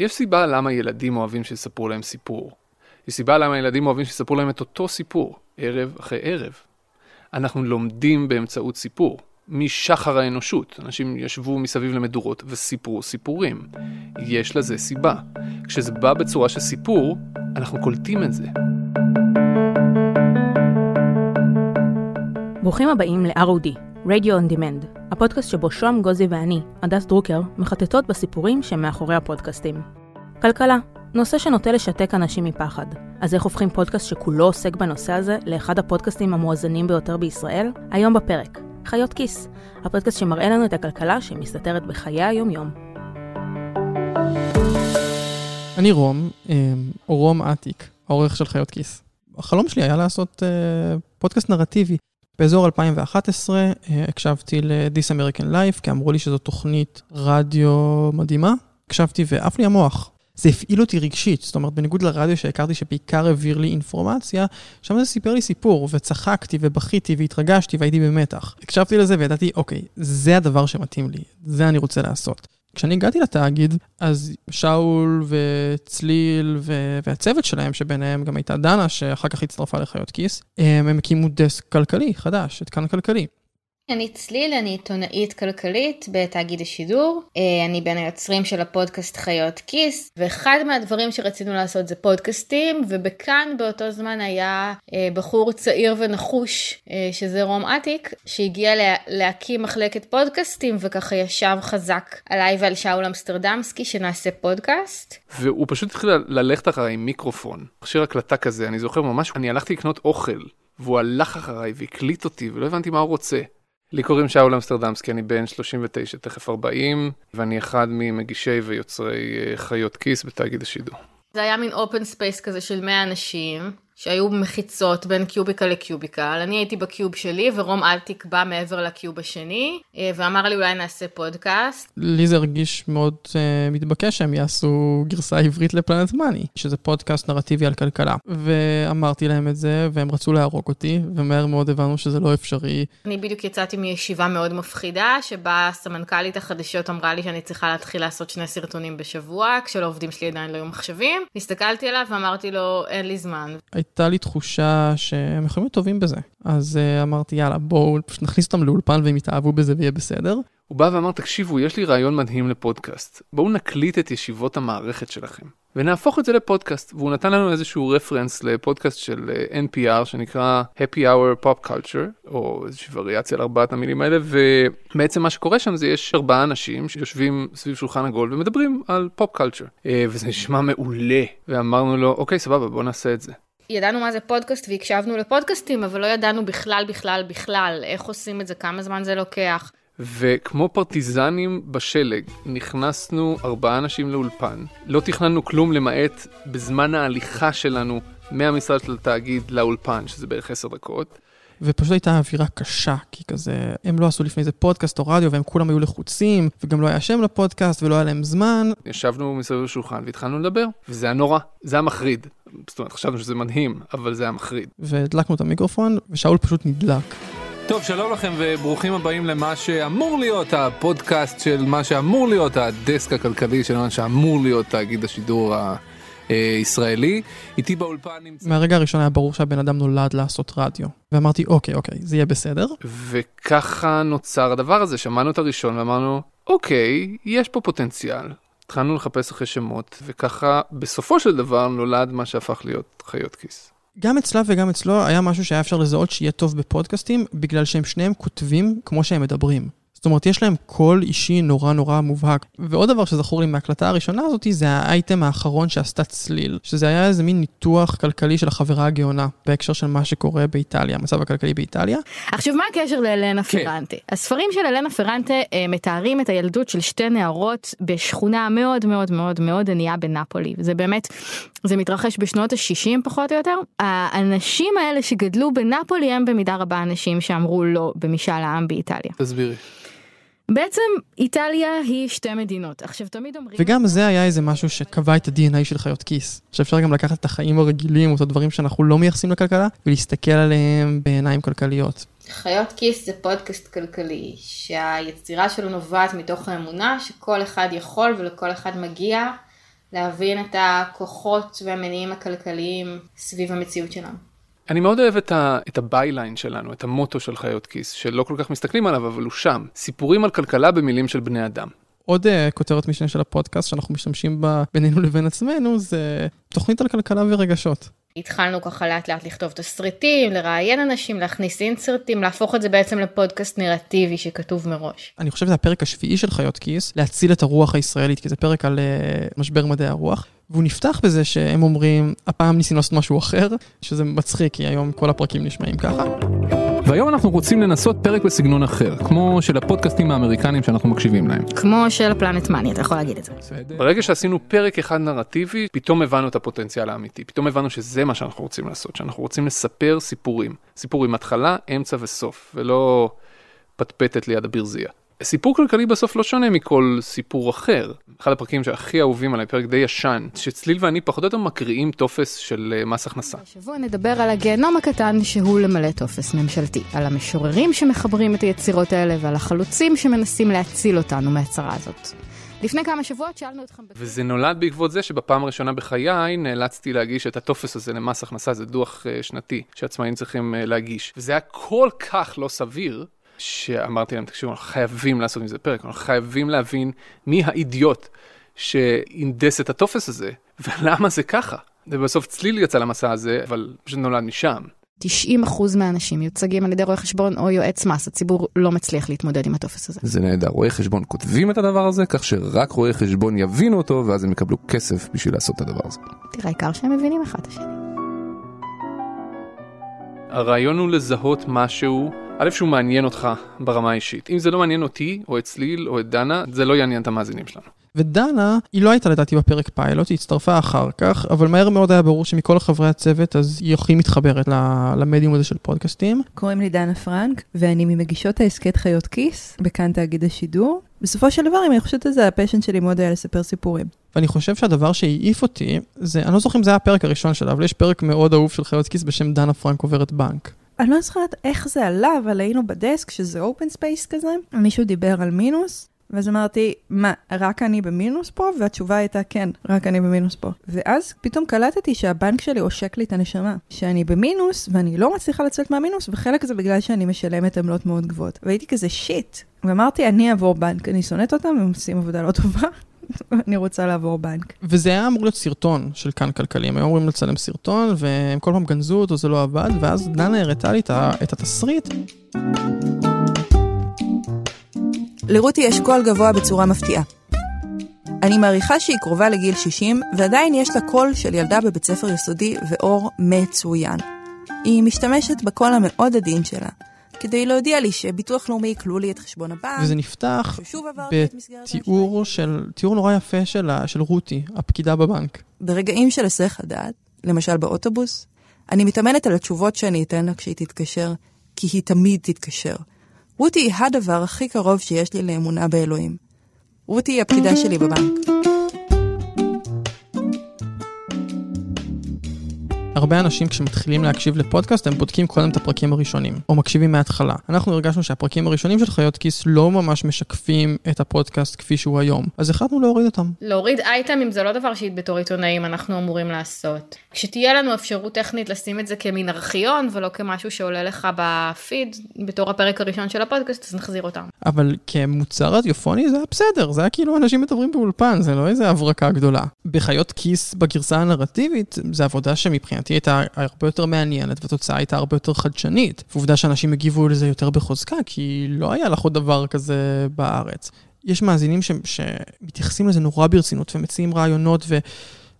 יש סיבה למה ילדים אוהבים שיספרו להם סיפור. יש סיבה למה ילדים אוהבים שיספרו להם את אותו סיפור, ערב אחרי ערב. אנחנו לומדים באמצעות סיפור. משחר האנושות. אנשים ישבו מסביב למדורות וסיפרו סיפורים. יש לזה סיבה. כשזה בא בצורה של סיפור, אנחנו קולטים את זה. ברוכים הבאים ל-ROD, Radio on Demand, הפודקאסט שבו שוהם גוזי ואני, הדס דרוקר, מחטטות בסיפורים שמאחורי הפודקאסטים. כלכלה, נושא שנוטה לשתק אנשים מפחד. אז איך הופכים פודקאסט שכולו עוסק בנושא הזה לאחד הפודקאסטים המואזנים ביותר בישראל? היום בפרק, חיות כיס, הפודקאסט שמראה לנו את הכלכלה שמסתתרת בחיי היום-יום. אני רום, אה, או רום אטיק, העורך של חיות כיס. החלום שלי היה לעשות אה, פודקאסט נרטיבי. באזור 2011 אה, הקשבתי ל-This American Life, כי אמרו לי שזו תוכנית רדיו מדהימה. הקשבתי ועף לי המוח. זה הפעיל אותי רגשית, זאת אומרת, בניגוד לרדיו שהכרתי שבעיקר העביר לי אינפורמציה, שם זה סיפר לי סיפור, וצחקתי ובכיתי והתרגשתי והייתי במתח. הקשבתי לזה וידעתי, אוקיי, זה הדבר שמתאים לי, זה אני רוצה לעשות. כשאני הגעתי לתאגיד, אז שאול וצליל ו... והצוות שלהם, שביניהם גם הייתה דנה, שאחר כך הצטרפה לחיות כיס, הם, הקימו דסק כלכלי חדש, את כאן כלכלי. אני צליל, אני עיתונאית כלכלית בתאגיד השידור. אה, אני בין היוצרים של הפודקאסט חיות כיס, ואחד מהדברים שרצינו לעשות זה פודקאסטים, ובכאן באותו זמן היה אה, בחור צעיר ונחוש, אה, שזה רום אטיק, שהגיע לה, להקים מחלקת פודקאסטים, וככה ישב חזק עליי ועל שאול אמסטרדמסקי שנעשה פודקאסט. והוא פשוט התחיל ללכת אחריי עם מיקרופון, מכשיר הקלטה כזה, אני זוכר ממש, אני הלכתי לקנות אוכל. והוא הלך אחריי והקליט אותי ולא הבנתי מה הוא רוצה. לי קוראים שאול אמסטרדמסקי, אני בן 39, תכף 40, ואני אחד ממגישי ויוצרי אה, חיות כיס בתאגיד השידור. זה היה מין open space כזה של 100 אנשים, שהיו מחיצות בין cubicle ל cubicle. אני הייתי ב cube שלי ורום אלטיק בא מעבר ל cube השני, אה, ואמר לי אולי נעשה פודקאסט. לי זה הרגיש מאוד uh, מתבקש שהם יעשו גרסה עברית ל Planet Money, שזה פודקאסט נרטיבי על כלכלה. ואמרתי להם את זה, והם רצו להרוג אותי, ומהר מאוד הבנו שזה לא אפשרי. אני בדיוק יצאתי מישיבה מאוד מפחידה, שבה סמנכ"לית החדשות אמרה לי שאני צריכה להתחיל לעשות שני סרטונים בשבוע, כשלעובדים שלי עדיין לא היו מחשבים. הסתכלתי עליו ואמרתי לו, אין לי זמן. הייתה לי תחושה שהם יכולים להיות טובים בזה. אז uh, אמרתי, יאללה, בואו פשוט נכניס אותם לאולפן והם יתאהבו בזה ויהיה בסדר. הוא בא ואמר, תקשיבו, יש לי רעיון מדהים לפודקאסט. בואו נקליט את ישיבות המערכת שלכם, ונהפוך את זה לפודקאסט. והוא נתן לנו איזשהו רפרנס לפודקאסט של אה, NPR, שנקרא Happy Hour Pop Culture, או איזושהי וריאציה על ארבעת המילים האלה, ובעצם מה שקורה שם זה יש ארבעה אנשים שיושבים סביב שולחן עגול ומדברים על pop culture. אה, וזה נשמע מעולה, ואמרנו לו, אוקיי, סבבה, בוא נעשה את זה. ידענו מה זה פודקאסט והקשבנו לפודקאסטים, אבל לא ידענו בכלל, בכלל, בכלל, איך עושים את זה, כמה זמן זה לוקח. וכמו פרטיזנים בשלג, נכנסנו ארבעה אנשים לאולפן. לא תכננו כלום למעט בזמן ההליכה שלנו מהמשרד של התאגיד לאולפן, שזה בערך עשר דקות. ופשוט הייתה אווירה קשה, כי כזה, הם לא עשו לפני זה פודקאסט או רדיו, והם כולם היו לחוצים, וגם לא היה שם לפודקאסט, ולא היה להם זמן. ישבנו מסביב לשולחן והתחלנו לדבר, וזה היה נורא, זה היה מחריד. זאת אומרת, חשבנו שזה מדהים, אבל זה היה מחריד. והדלקנו את המיקרופון, ושאול פשוט נדלק. טוב, שלום לכם וברוכים הבאים למה שאמור להיות הפודקאסט של מה שאמור להיות הדסק הכלכלי של מה שאמור להיות תאגיד השידור הישראלי. איתי באולפן נמצא... מהרגע הראשון היה ברור שהבן אדם נולד לעשות רדיו. ואמרתי, אוקיי, אוקיי, זה יהיה בסדר. וככה נוצר הדבר הזה, שמענו את הראשון ואמרנו, אוקיי, יש פה פוטנציאל. התחלנו לחפש אחרי שמות, וככה בסופו של דבר נולד מה שהפך להיות חיות כיס. גם אצלה וגם אצלו היה משהו שהיה אפשר לזהות שיהיה טוב בפודקאסטים, בגלל שהם שניהם כותבים כמו שהם מדברים. זאת אומרת, יש להם קול אישי נורא נורא מובהק. ועוד דבר שזכור לי מההקלטה הראשונה הזאתי, זה האייטם האחרון שעשתה צליל, שזה היה איזה מין ניתוח כלכלי של החברה הגאונה, בהקשר של מה שקורה באיטליה, המצב הכלכלי באיטליה. עכשיו, מה הקשר לאלנה כן. פרנטה? הספרים של אלנה פרנטה אה, מתארים את הילדות של שתי נערות בשכונה מאוד מאוד מאוד מאוד ענייה בנפולי. זה באמת, זה מתרחש בשנות ה-60 פחות או יותר. האנשים האלה שגדלו בנפולי הם במידה רבה אנשים שאמרו לא במשאל העם באיטליה. תסבירי. בעצם איטליה היא שתי מדינות. עכשיו תמיד אומרים... וגם זה היה איזה משהו שקבע את ה-DNA של חיות כיס. שאפשר גם לקחת את החיים הרגילים, או את הדברים שאנחנו לא מייחסים לכלכלה, ולהסתכל עליהם בעיניים כלכליות. חיות כיס זה פודקאסט כלכלי, שהיצירה שלו נובעת מתוך האמונה שכל אחד יכול ולכל אחד מגיע להבין את הכוחות והמניעים הכלכליים סביב המציאות שלנו. אני מאוד אוהב את, ה, את ה byline שלנו, את המוטו של חיות כיס, שלא כל כך מסתכלים עליו, אבל הוא שם. סיפורים על כלכלה במילים של בני אדם. עוד אה, כותרת משנה של הפודקאסט שאנחנו משתמשים בה בינינו לבין עצמנו, זה תוכנית על כלכלה ורגשות. התחלנו ככה לאט לאט לכתוב תסריטים, לראיין אנשים, להכניס אינסרטים, להפוך את זה בעצם לפודקאסט נרטיבי שכתוב מראש. אני חושב שזה הפרק השביעי של חיות כיס, להציל את הרוח הישראלית, כי זה פרק על uh, משבר מדעי הרוח. והוא נפתח בזה שהם אומרים, הפעם ניסינו לעשות משהו אחר, שזה מצחיק, כי היום כל הפרקים נשמעים ככה. והיום אנחנו רוצים לנסות פרק בסגנון אחר, כמו של הפודקאסטים האמריקנים שאנחנו מקשיבים להם. כמו של פלנט מאני, אתה יכול להגיד את זה. ברגע שעשינו פרק אחד נרטיבי, פתאום הבנו את הפוטנציאל האמיתי. פתאום הבנו שזה מה שאנחנו רוצים לעשות, שאנחנו רוצים לספר סיפורים. סיפור עם התחלה, אמצע וסוף, ולא פטפטת ליד הברזייה. סיפור כלכלי בסוף לא שונה מכל סיפור אחר. אחד הפרקים שהכי אהובים עליי, פרק די ישן, שצליל ואני פחות או יותר מקריאים טופס של אה, מס הכנסה. השבוע נדבר על הגיהנום הקטן שהוא למלא טופס ממשלתי, על המשוררים שמחברים את היצירות האלה ועל החלוצים שמנסים להציל אותנו מהצרה הזאת. לפני כמה שבועות שאלנו אתכם... וזה נולד בעקבות זה שבפעם הראשונה בחיי נאלצתי להגיש את הטופס הזה למס הכנסה, זה דוח אה, שנתי שעצמאים צריכים אה, להגיש. וזה היה כל כך לא סביר, שאמרתי להם, תקשיבו, אנחנו חייבים לעשות מזה פרק, אנחנו חייבים להבין מי האידיוט שהנדס את הטופס הזה, ולמה זה ככה. ובסוף צליל יצא למסע הזה, אבל פשוט נולד משם. 90% מהאנשים מיוצגים על ידי רואה חשבון או יועץ מס, הציבור לא מצליח להתמודד עם הטופס הזה. זה נהדר, רואי חשבון כותבים את הדבר הזה, כך שרק רואי חשבון יבינו אותו, ואז הם יקבלו כסף בשביל לעשות את הדבר הזה. תראה, העיקר שהם מבינים אחד את השני. הרעיון הוא לזהות משהו א', שהוא מעניין אותך ברמה האישית. אם זה לא מעניין אותי, או את צליל, או את דנה, זה לא יעניין את המאזינים שלנו. ודנה, היא לא הייתה לדעתי בפרק פיילוט, היא הצטרפה אחר כך, אבל מהר מאוד היה ברור שמכל חברי הצוות, אז היא הכי מתחברת למדיום הזה של פודקאסטים. קוראים לי דנה פרנק, ואני ממגישות ההסכת חיות כיס, בכאן תאגיד השידור. בסופו של דבר, אם אני חושבת על זה, ה passion שלי מאוד היה לספר סיפורים. ואני חושב שהדבר שהעיף אותי, זה, אני לא זוכר אם זה היה הפרק הראשון שלה, אבל יש פרק מאוד אהוב של חיות כיס בשם דנה פרנק עוברת בנק. אני לא זוכרת איך זה עלה, אבל היינו בדסק, שזה open space כזה, מישהו דיבר על מינוס, ואז אמרתי, מה, רק אני במינוס פה? והתשובה הייתה, כן, רק אני במינוס פה. ואז פתאום קלטתי שהבנק שלי עושק לי את הנשמה. שאני במינוס, ואני לא מצליחה לצאת מהמינוס, וחלק זה בגלל שאני משלמת עמלות מאוד גבוהות. והייתי כזה shit. ואמרתי, אני אעבור בנק, אני שונאת אותם, הם עושים עבודה לא טובה. אני רוצה לעבור בנק. וזה היה אמור להיות סרטון של כאן כלכלי, הם היו אמורים לצלם סרטון, והם כל פעם גנזו אותו, זה לא עבד, ואז דנה הראתה לי את התסריט. לרותי יש קול גבוה בצורה מפתיעה. אני מעריכה שהיא קרובה לגיל 60, ועדיין יש לה קול של ילדה בבית ספר יסודי ועור מצוין. היא משתמשת בקול המאוד עדין שלה, כדי להודיע לי שביטוח לאומי עיקלו לי את חשבון הבנק. וזה נפתח בתיאור של, תיאור נורא יפה של, של רותי, הפקידה בבנק. ברגעים של היסח הדעת, למשל באוטובוס, אני מתאמנת על התשובות שאני אתן לה כשהיא תתקשר, כי היא תמיד תתקשר. רותי היא הדבר הכי קרוב שיש לי לאמונה באלוהים. רותי היא הפקידה שלי בבנק. הרבה אנשים כשמתחילים להקשיב לפודקאסט הם בודקים קודם את הפרקים הראשונים, או מקשיבים מההתחלה. אנחנו הרגשנו שהפרקים הראשונים של חיות כיס לא ממש משקפים את הפודקאסט כפי שהוא היום, אז החלטנו להוריד אותם. להוריד אייטמים זה לא דבר שבתור עיתונאים אנחנו אמורים לעשות. כשתהיה לנו אפשרות טכנית לשים את זה כמין ארכיון ולא כמשהו שעולה לך בפיד בתור הפרק הראשון של הפודקאסט, אז נחזיר אותם. אבל כמוצר רדיופוני זה היה בסדר, זה היה כאילו אנשים מדברים באולפן, זה לא איזה הברקה גדולה. בחיות כיס בגרסה הנרטיבית, זה עבודה שמבחינתי מבחינתי הייתה הרבה יותר מעניינת, והתוצאה הייתה הרבה יותר חדשנית. ועובדה שאנשים הגיבו לזה יותר בחוזקה, כי לא היה לך עוד דבר כזה בארץ. יש מאזינים ש, שמתייחסים לזה נורא ברצינות ומציעים רעיונות ו...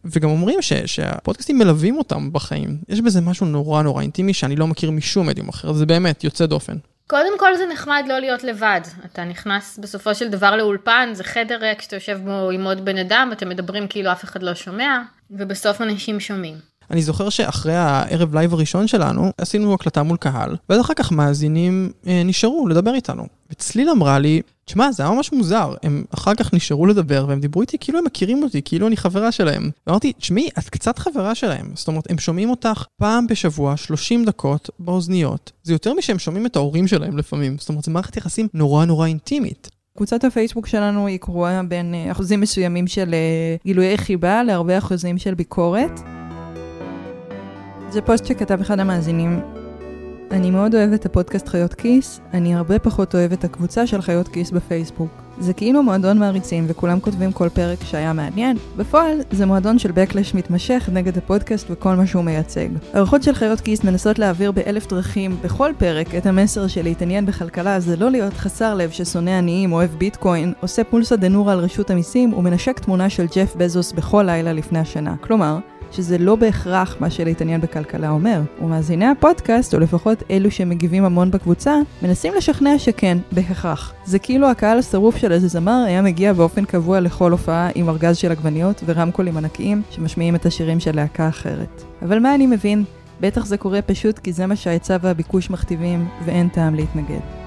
וגם אומרים ש, שהפודקאסטים מלווים אותם בחיים. יש בזה משהו נורא נורא אינטימי שאני לא מכיר משום מדיום אחר, זה באמת יוצא דופן. קודם כל זה נחמד לא להיות לבד. אתה נכנס בסופו של דבר לאולפן, זה חדר ריק שאתה יושב בו עם עוד בן אדם, אתם מדברים כאילו אף אחד לא שומע, ובסוף אנשים שומעים. אני זוכר שאחרי הערב live הראשון שלנו, עשינו הקלטה מול קהל, ואז אחר כך מאזינים אה, נשארו לדבר איתנו. וצליל אמרה לי, תשמע, זה היה ממש מוזר. הם אחר כך נשארו לדבר, והם דיברו איתי כאילו הם מכירים אותי, כאילו אני חברה שלהם. ואמרתי, תשמעי, את קצת חברה שלהם. זאת אומרת, הם שומעים אותך פעם בשבוע, 30 דקות, באוזניות. זה יותר משהם שומעים את ההורים שלהם לפעמים. זאת אומרת, זו מערכת יחסים נורא נורא אינטימית. קבוצת הפייסבוק שלנו היא קרואה בין אה, אחוזים מסוימים של אה, גילויי חיבה להרבה אחוזים של ביקורת. זה פוסט שכתב אחד המאזינים. אני מאוד אוהב את הפודקאסט חיות כיס, אני הרבה פחות אוהב את הקבוצה של חיות כיס בפייסבוק. זה כאילו מועדון מעריצים וכולם כותבים כל פרק שהיה מעניין, בפועל זה מועדון של בקלש מתמשך נגד הפודקאסט וכל מה שהוא מייצג. הערכות של חיות כיס מנסות להעביר באלף דרכים בכל פרק את המסר של להתעניין בכלכלה זה לא להיות חסר לב ששונא עניים, אוהב ביטקוין, עושה פולסא דנורא על רשות המיסים ומנשק תמונה של ג'ף בזוס בכל לילה לפני השנה. כלומר, שזה לא בהכרח מה שלהתעניין בכלכלה אומר. ומאזיני הפודקאסט, או לפחות אלו שמגיבים המון בקבוצה, מנסים לשכנע שכן, בהכרח. זה כאילו הקהל השרוף של איזה זמר היה מגיע באופן קבוע לכל הופעה עם ארגז של עגבניות ורמקולים ענקיים שמשמיעים את השירים של להקה אחרת. אבל מה אני מבין? בטח זה קורה פשוט כי זה מה שההיצע והביקוש מכתיבים, ואין טעם להתנגד.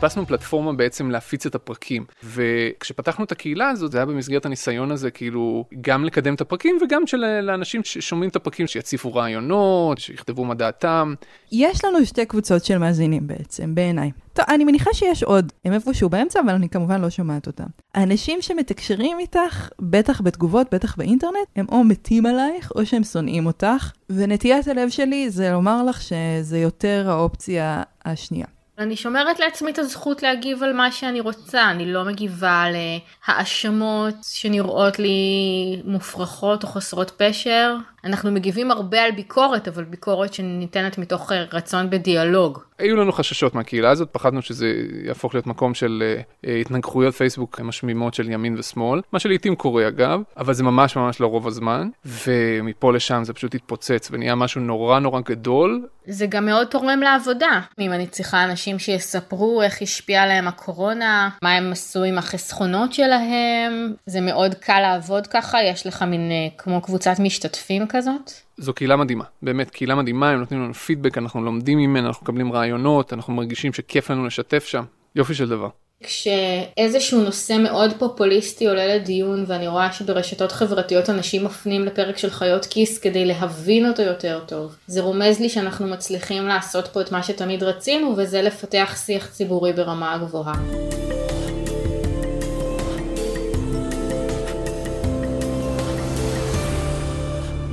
חיפשנו פלטפורמה בעצם להפיץ את הפרקים וכשפתחנו את הקהילה הזאת זה היה במסגרת הניסיון הזה כאילו גם לקדם את הפרקים וגם של לאנשים ששומעים את הפרקים שיציפו רעיונות שיכתבו מה דעתם. יש לנו שתי קבוצות של מאזינים בעצם בעיניי. טוב, אני מניחה שיש עוד, הם איפשהו באמצע, אבל אני כמובן לא שומעת אותם. האנשים שמתקשרים איתך, בטח בתגובות, בטח באינטרנט, הם או מתים עלייך, או שהם שונאים אותך, ונטיית הלב שלי זה לומר לך שזה יותר האופציה השנייה. אני שומרת לעצמי את הזכות להגיב על מה שאני רוצה, אני לא מגיבה להאשמות שנראות לי מופרכות או חסרות פשר. אנחנו מגיבים הרבה על ביקורת, אבל ביקורת שניתנת מתוך רצון בדיאלוג. היו לנו חששות מהקהילה הזאת, פחדנו שזה יהפוך להיות מקום של uh, התנגחויות פייסבוק משמימות של ימין ושמאל, מה שלעיתים קורה אגב, אבל זה ממש ממש לא רוב הזמן, ומפה לשם זה פשוט התפוצץ ונהיה משהו נורא נורא גדול. זה גם מאוד תורם לעבודה. אם אני צריכה אנשים שיספרו איך השפיעה עליהם הקורונה, מה הם עשו עם החסכונות שלהם, זה מאוד קל לעבוד ככה, יש לך מין uh, כמו קבוצת משתתפים כזאת. זו קהילה מדהימה, באמת קהילה מדהימה, הם נותנים לנו פידבק, אנחנו לומדים ממנה, אנחנו מקבלים רעיונות, אנחנו מרגישים שכיף לנו לשתף שם, יופי של דבר. כשאיזשהו נושא מאוד פופוליסטי עולה לדיון ואני רואה שברשתות חברתיות אנשים מפנים לפרק של חיות כיס כדי להבין אותו יותר טוב. זה רומז לי שאנחנו מצליחים לעשות פה את מה שתמיד רצינו וזה לפתח שיח ציבורי ברמה גבוהה.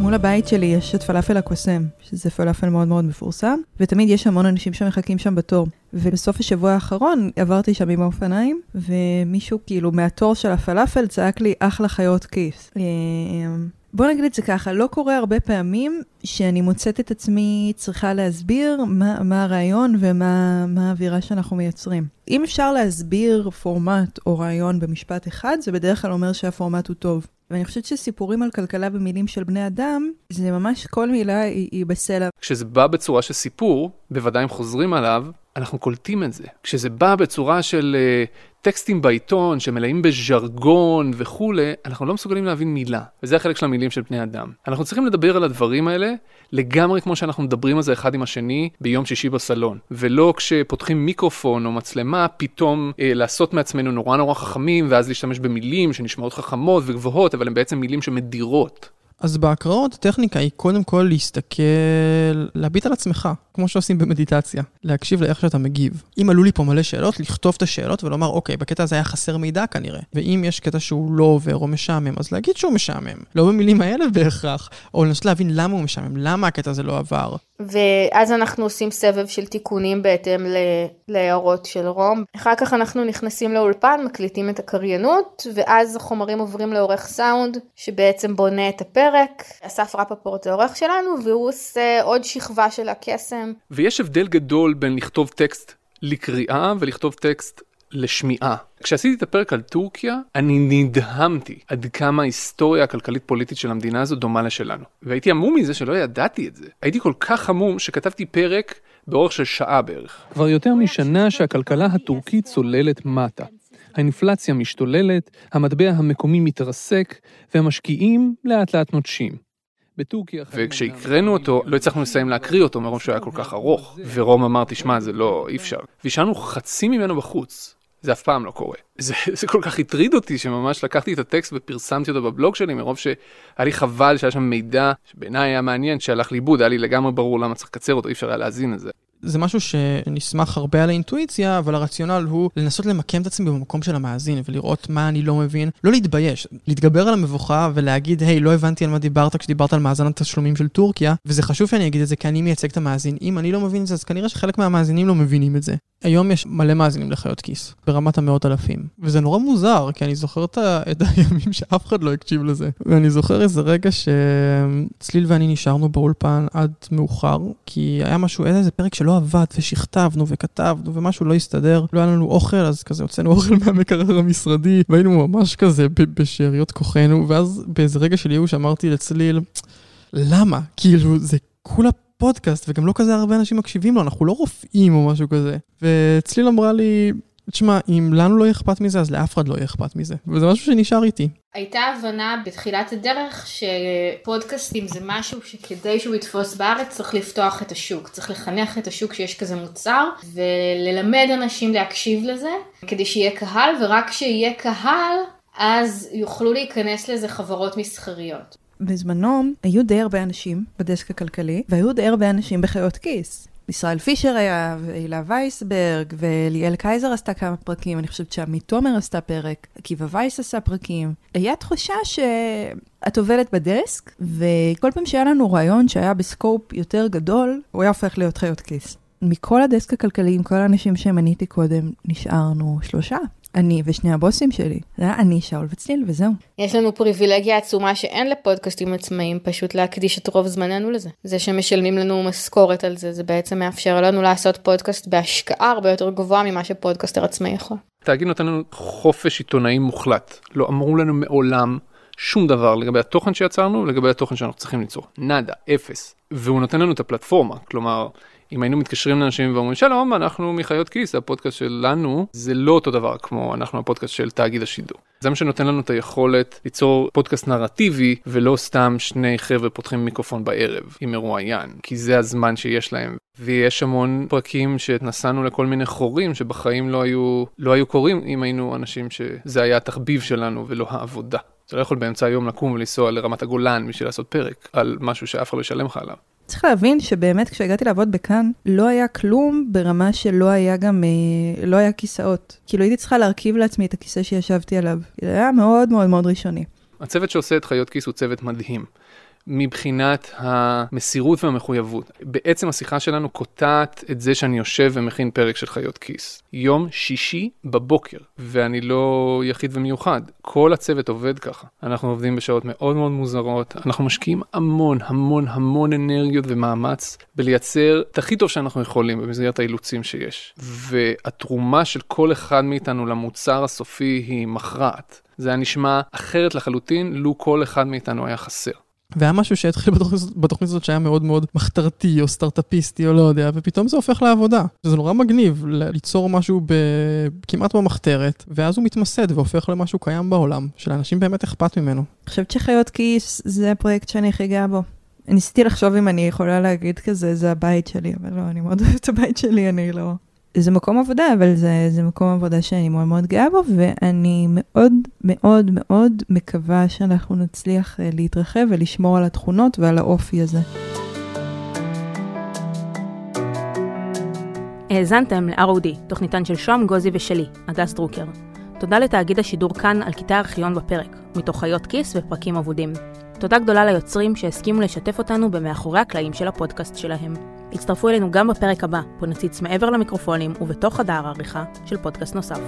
מול הבית שלי יש את פלאפל הקוסם, שזה פלאפל מאוד מאוד מפורסם, ותמיד יש המון אנשים שמחכים שם בתור. ובסוף השבוע האחרון עברתי שם עם האופניים, ומישהו כאילו מהתור של הפלאפל צעק לי, אחלה חיות כיס. אה, בוא נגיד את זה ככה, לא קורה הרבה פעמים שאני מוצאת את עצמי צריכה להסביר מה, מה הרעיון ומה האווירה שאנחנו מייצרים. אם אפשר להסביר פורמט או רעיון במשפט אחד, זה בדרך כלל אומר שהפורמט הוא טוב. ואני חושבת שסיפורים על כלכלה במילים של בני אדם, זה ממש כל מילה היא, היא בסלע. כשזה בא בצורה של סיפור, בוודאי אם חוזרים עליו, אנחנו קולטים את זה. כשזה בא בצורה של uh, טקסטים בעיתון שמלאים בז'רגון וכולי, אנחנו לא מסוגלים להבין מילה. וזה החלק של המילים של בני אדם. אנחנו צריכים לדבר על הדברים האלה לגמרי כמו שאנחנו מדברים על זה אחד עם השני ביום שישי בסלון. ולא כשפותחים מיקרופון או מצלמה, פתאום uh, לעשות מעצמנו נורא נורא חכמים, ואז להשתמש במילים שנשמעות חכמות וגבוהות, אבל הן בעצם מילים שמדירות. אז בהקראות הטכניקה היא קודם כל להסתכל, להביט על עצמך, כמו שעושים במדיטציה, להקשיב לאיך שאתה מגיב. אם עלו לי פה מלא שאלות, לכתוב את השאלות ולומר, אוקיי, בקטע הזה היה חסר מידע כנראה. ואם יש קטע שהוא לא עובר או משעמם, אז להגיד שהוא משעמם. לא במילים האלה בהכרח, או לנסות להבין למה הוא משעמם, למה הקטע הזה לא עבר. ואז אנחנו עושים סבב של תיקונים בהתאם להערות של רום. אחר כך אנחנו נכנסים לאולפן, מקליטים את הקריינות, ואז החומרים עוברים לעורך סאונד, שבעצם בונה את הפרק. אסף רפפורט זה העורך שלנו, והוא עושה עוד שכבה של הקסם. ויש הבדל גדול בין לכתוב טקסט לקריאה ולכתוב טקסט לשמיעה. כשעשיתי את הפרק על טורקיה, אני נדהמתי עד כמה ההיסטוריה הכלכלית פוליטית של המדינה הזו דומה לשלנו. והייתי עמום מזה שלא ידעתי את זה. הייתי כל כך עמום שכתבתי פרק באורך של שעה בערך. כבר יותר משנה שהכלכלה הטורקית צוללת מטה. האינפלציה משתוללת, המטבע המקומי מתרסק, והמשקיעים לאט לאט נוטשים. בטורקיה... וכשהקראנו אותו, לא הצלחנו לסיים להקריא אותו מרוב שהוא היה כל כך ארוך. ורום אמר, תשמע, זה לא, אי אפשר. והשארנו חצי ממנו בחוץ. זה אף פעם לא קורה. זה, זה כל כך הטריד אותי שממש לקחתי את הטקסט ופרסמתי אותו בבלוג שלי מרוב שהיה לי חבל שהיה שם מידע שבעיניי היה מעניין שהלך לאיבוד היה לי לגמרי ברור למה צריך לקצר אותו אי אפשר היה להאזין לזה. זה משהו שנסמך הרבה על האינטואיציה, אבל הרציונל הוא לנסות למקם את עצמי במקום של המאזין ולראות מה אני לא מבין. לא להתבייש, להתגבר על המבוכה ולהגיד, היי, לא הבנתי על מה דיברת כשדיברת על מאזן התשלומים של טורקיה, וזה חשוב שאני אגיד את זה כי אני מייצג את המאזין. אם אני לא מבין את זה, אז כנראה שחלק מהמאזינים לא מבינים את זה. היום יש מלא מאזינים לחיות כיס, ברמת המאות אלפים. וזה נורא מוזר, כי אני זוכר. את הימים שאף אחד לא הקשיב לזה. ואני זוכר איזה רגע שצליל ואני נשארנו באולפן עד מאוחר, כי היה משהו, איזה פרק שלא עבד, ושכתבנו וכתבנו, ומשהו לא הסתדר. לא היה לנו אוכל, אז כזה הוצאנו אוכל מהמקרר המשרדי, והיינו ממש כזה בשאריות כוחנו, ואז באיזה רגע של ייאוש אמרתי לצליל, למה? כאילו, זה כולה פודקאסט, וגם לא כזה הרבה אנשים מקשיבים לו, אנחנו לא רופאים או משהו כזה. וצליל אמרה לי, תשמע, אם לנו לא אכפת מזה, אז לאף אחד לא יהיה אכפת מזה. וזה משהו שנשאר איתי. הייתה הבנה בתחילת הדרך שפודקאסטים זה משהו שכדי שהוא יתפוס בארץ צריך לפתוח את השוק, צריך לחנך את השוק שיש כזה מוצר וללמד אנשים להקשיב לזה כדי שיהיה קהל ורק כשיהיה קהל אז יוכלו להיכנס לזה חברות מסחריות. בזמנו היו די הרבה אנשים בדסק הכלכלי, והיו די הרבה אנשים בחיות כיס. ישראל פישר היה, והילה וייסברג, וליאל קייזר עשתה כמה פרקים, אני חושבת שעמית תומר עשתה פרק, עקיבא וייס עשה פרקים. היה תחושה שאת עובדת בדסק, וכל פעם שהיה לנו רעיון שהיה בסקופ יותר גדול, הוא היה הופך להיות חיות כיס. מכל הדסק הכלכלי, עם כל האנשים שמניתי קודם, נשארנו שלושה. אני ושני הבוסים שלי. זה היה אני, שאול וצליל, וזהו. יש לנו פריבילגיה עצומה שאין לפודקאסטים עצמאיים, פשוט להקדיש את רוב זמננו לזה. זה שמשלמים לנו משכורת על זה, זה בעצם מאפשר לנו לעשות פודקאסט בהשקעה הרבה יותר גבוהה ממה שפודקאסטר עצמאי יכול. תאגיד נותן לנו חופש עיתונאי מוחלט. לא אמרו לנו מעולם שום דבר לגבי התוכן שיצרנו ולגבי התוכן שאנחנו צריכים ליצור. נאדה, אפס. והוא נותן לנו את הפלטפורמה, כלומר... אם היינו מתקשרים לאנשים ואומרים שלום אנחנו מחיות כיס הפודקאסט שלנו זה לא אותו דבר כמו אנחנו הפודקאסט של תאגיד השידור. זה מה שנותן לנו את היכולת ליצור פודקאסט נרטיבי ולא סתם שני חבר'ה פותחים מיקרופון בערב עם מרואיין כי זה הזמן שיש להם ויש המון פרקים שנסענו לכל מיני חורים שבחיים לא היו לא היו קורים אם היינו אנשים שזה היה התחביב שלנו ולא העבודה. אתה לא יכול באמצע היום לקום ולנסוע לרמת הגולן בשביל לעשות פרק על משהו שאף אחד לא ישלם לך עליו. צריך להבין שבאמת כשהגעתי לעבוד בכאן, לא היה כלום ברמה שלא היה גם, אה, לא היה כיסאות. כאילו הייתי צריכה להרכיב לעצמי את הכיסא שישבתי עליו. זה היה מאוד מאוד מאוד ראשוני. הצוות שעושה את חיות כיס הוא צוות מדהים. מבחינת המסירות והמחויבות. בעצם השיחה שלנו קוטעת את זה שאני יושב ומכין פרק של חיות כיס. יום שישי בבוקר, ואני לא יחיד ומיוחד, כל הצוות עובד ככה. אנחנו עובדים בשעות מאוד מאוד מוזרות, אנחנו משקיעים המון המון המון אנרגיות ומאמץ בלייצר את הכי טוב שאנחנו יכולים במסגרת האילוצים שיש. והתרומה של כל אחד מאיתנו למוצר הסופי היא מכרעת. זה היה נשמע אחרת לחלוטין לו כל אחד מאיתנו היה חסר. והיה משהו שהתחיל בתוכנית הזאת שהיה מאוד מאוד מחתרתי או סטארט-אפיסטי או לא יודע, ופתאום זה הופך לעבודה. זה נורא מגניב ליצור משהו ב... כמעט במחתרת, ואז הוא מתמסד והופך למשהו קיים בעולם, שלאנשים באמת אכפת ממנו. אני חושבת שחיות כיס זה הפרויקט שאני הכי גאה בו. ניסיתי לחשוב אם אני יכולה להגיד כזה, זה הבית שלי, אבל לא, אני מאוד אוהבת את הבית שלי, אני לא... זה מקום עבודה, אבל זה, זה מקום עבודה שאני מאוד מאוד גאה בו, ואני מאוד מאוד מאוד מקווה שאנחנו נצליח אה, להתרחב ולשמור על התכונות ועל האופי הזה. האזנתם ל-ROD, תוכניתן של שוהם גוזי ושלי, הדס דרוקר. תודה לתאגיד השידור כאן על קטעי ארכיון בפרק, מתוך חיות כיס ופרקים אבודים. תודה גדולה ליוצרים שהסכימו לשתף אותנו במאחורי הקלעים של הפודקאסט שלהם. הצטרפו אלינו גם בפרק הבא, בו נציץ מעבר למיקרופונים ובתוך חדר העריכה של פודקאסט נוסף.